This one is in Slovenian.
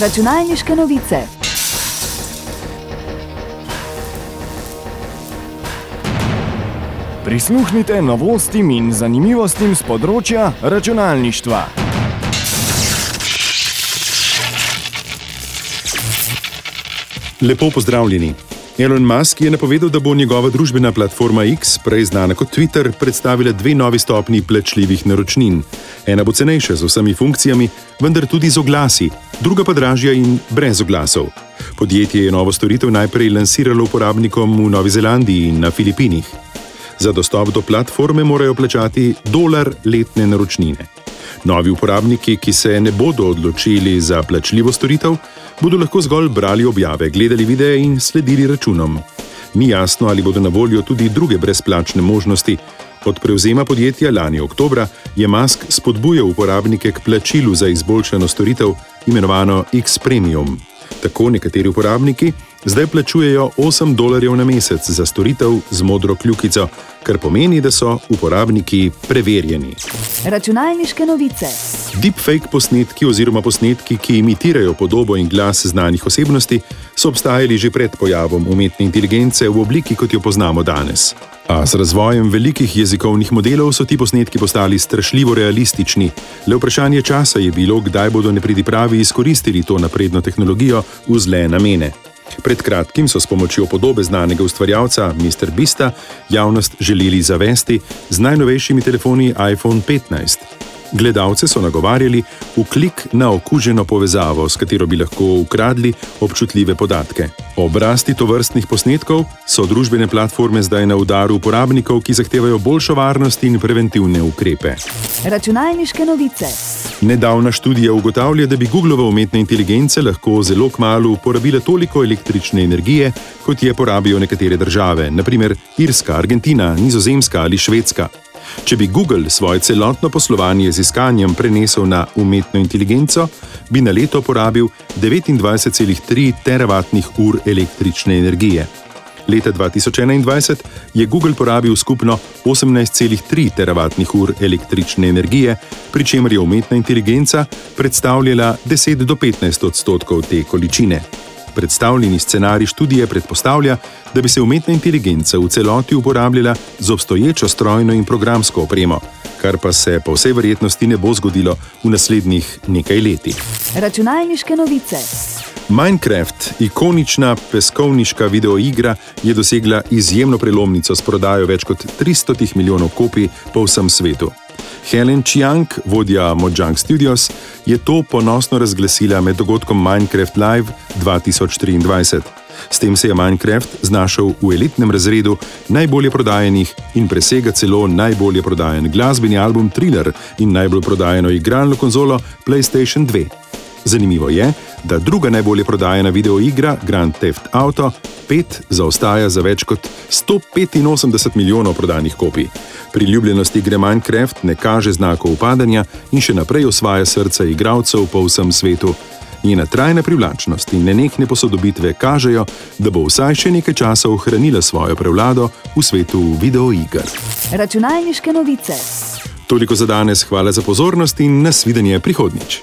Računalniške novice. Prisluhnite novostim in zanimivostim z področja računalništva. Lepo pozdravljeni. Elon Musk je napovedal, da bo njegova družbena platforma X, prej znana kot Twitter, predstavila dve novi stopni plačljivih naročnin. Ena bo cenejša z vsemi funkcijami, vendar tudi z oglasi, druga pa dražja in brez oglasov. Podjetje je novo storitev najprej lansiralo uporabnikom v Novi Zelandiji in na Filipinih. Za dostop do platforme morajo plačati dolar letne naročnine. Novi uporabniki, ki se ne bodo odločili za plačljivo storitev, bodo lahko zgolj brali objave, gledali videe in sledili računom. Ni jasno, ali bodo na voljo tudi druge brezplačne možnosti. Od prevzema podjetja lani oktobra je Musk spodbujal uporabnike k plačilu za izboljšano storitev, imenovano X Premium. Tako nekateri uporabniki zdaj plačujejo 8 dolarjev na mesec za storitev z modro kljukico, kar pomeni, da so uporabniki preverjeni. Računalniške novice. Deepfake posnetki oziroma posnetki, ki imitirajo podobo in glas znanih osebnosti, so obstajali že pred pojavom umetne inteligence v obliki, kot jo poznamo danes. A z razvojem velikih jezikovnih modelov so ti posnetki postali strašljivo realistični. Le vprašanje časa je bilo, kdaj bodo nepridipravi izkoristili to napredno tehnologijo v zle namene. Pred kratkim so s pomočjo podobe znanega ustvarjalca Mr. Bista javnost želeli zavesti z najnovejšimi telefoni iPhone 15. Gledalce so nagovarjali v klik na okuženo povezavo, s katero bi lahko ukradli občutljive podatke. Ob rasti tovrstnih posnetkov so družbene platforme zdaj na udaru uporabnikov, ki zahtevajo boljšo varnost in preventivne ukrepe. Računalniške novice. Nedavna študija ugotavlja, da bi Googlova umetna inteligenca lahko zelo kmalo porabila toliko električne energije, kot je porabijo nekatere države, naprimer Irska, Argentina, Nizozemska ali Švedska. Če bi Google svoje celotno poslovanje z iskanjem prenesel na umetno inteligenco, bi na leto porabil 29,3 teravatnih ur električne energije. Leta 2021 je Google porabil skupno 18,3 teravatnih ur električne energije, pri čemer je umetna inteligenca predstavljala 10 do 15 odstotkov te količine. Predstavljeni scenarij študije predpostavlja, da bi se umetna inteligenca v celoti uporabljala z obstoječo strojno in programsko opremo, kar pa se po vsej verjetnosti ne bo zgodilo v naslednjih nekaj letih. Računalniške novice. Minecraft, ikonična peskovniška videoigra, je dosegla izjemno prelomnico s prodajo več kot 300 milijonov kopij po vsem svetu. Helen Chiang, vodja Mojang Studios, je to ponosno razglasila med dogodkom Minecraft Live 2023. S tem se je Minecraft znašel v elitnem razredu najbolje prodajenih in presega celo najbolje prodajen glasbeni album Thriller in najbolj prodajeno igralno konzolo PlayStation 2. Zanimivo je, da druga najbolje prodajena videoigra Grand Theft Auto 5 zaostaja za več kot 185 milijonov prodanih kopij. Priljubljenost igre Minecraft ne kaže znakov upadanja in še naprej osvaja srca igralcev po vsem svetu. Njena trajna privlačnost in nenehne posodobitve kažejo, da bo vsaj še nekaj časa ohranila svojo prevlado v svetu videoiger. Računalniške novice. Toliko za danes, hvala za pozornost in nasvidenje prihodnič.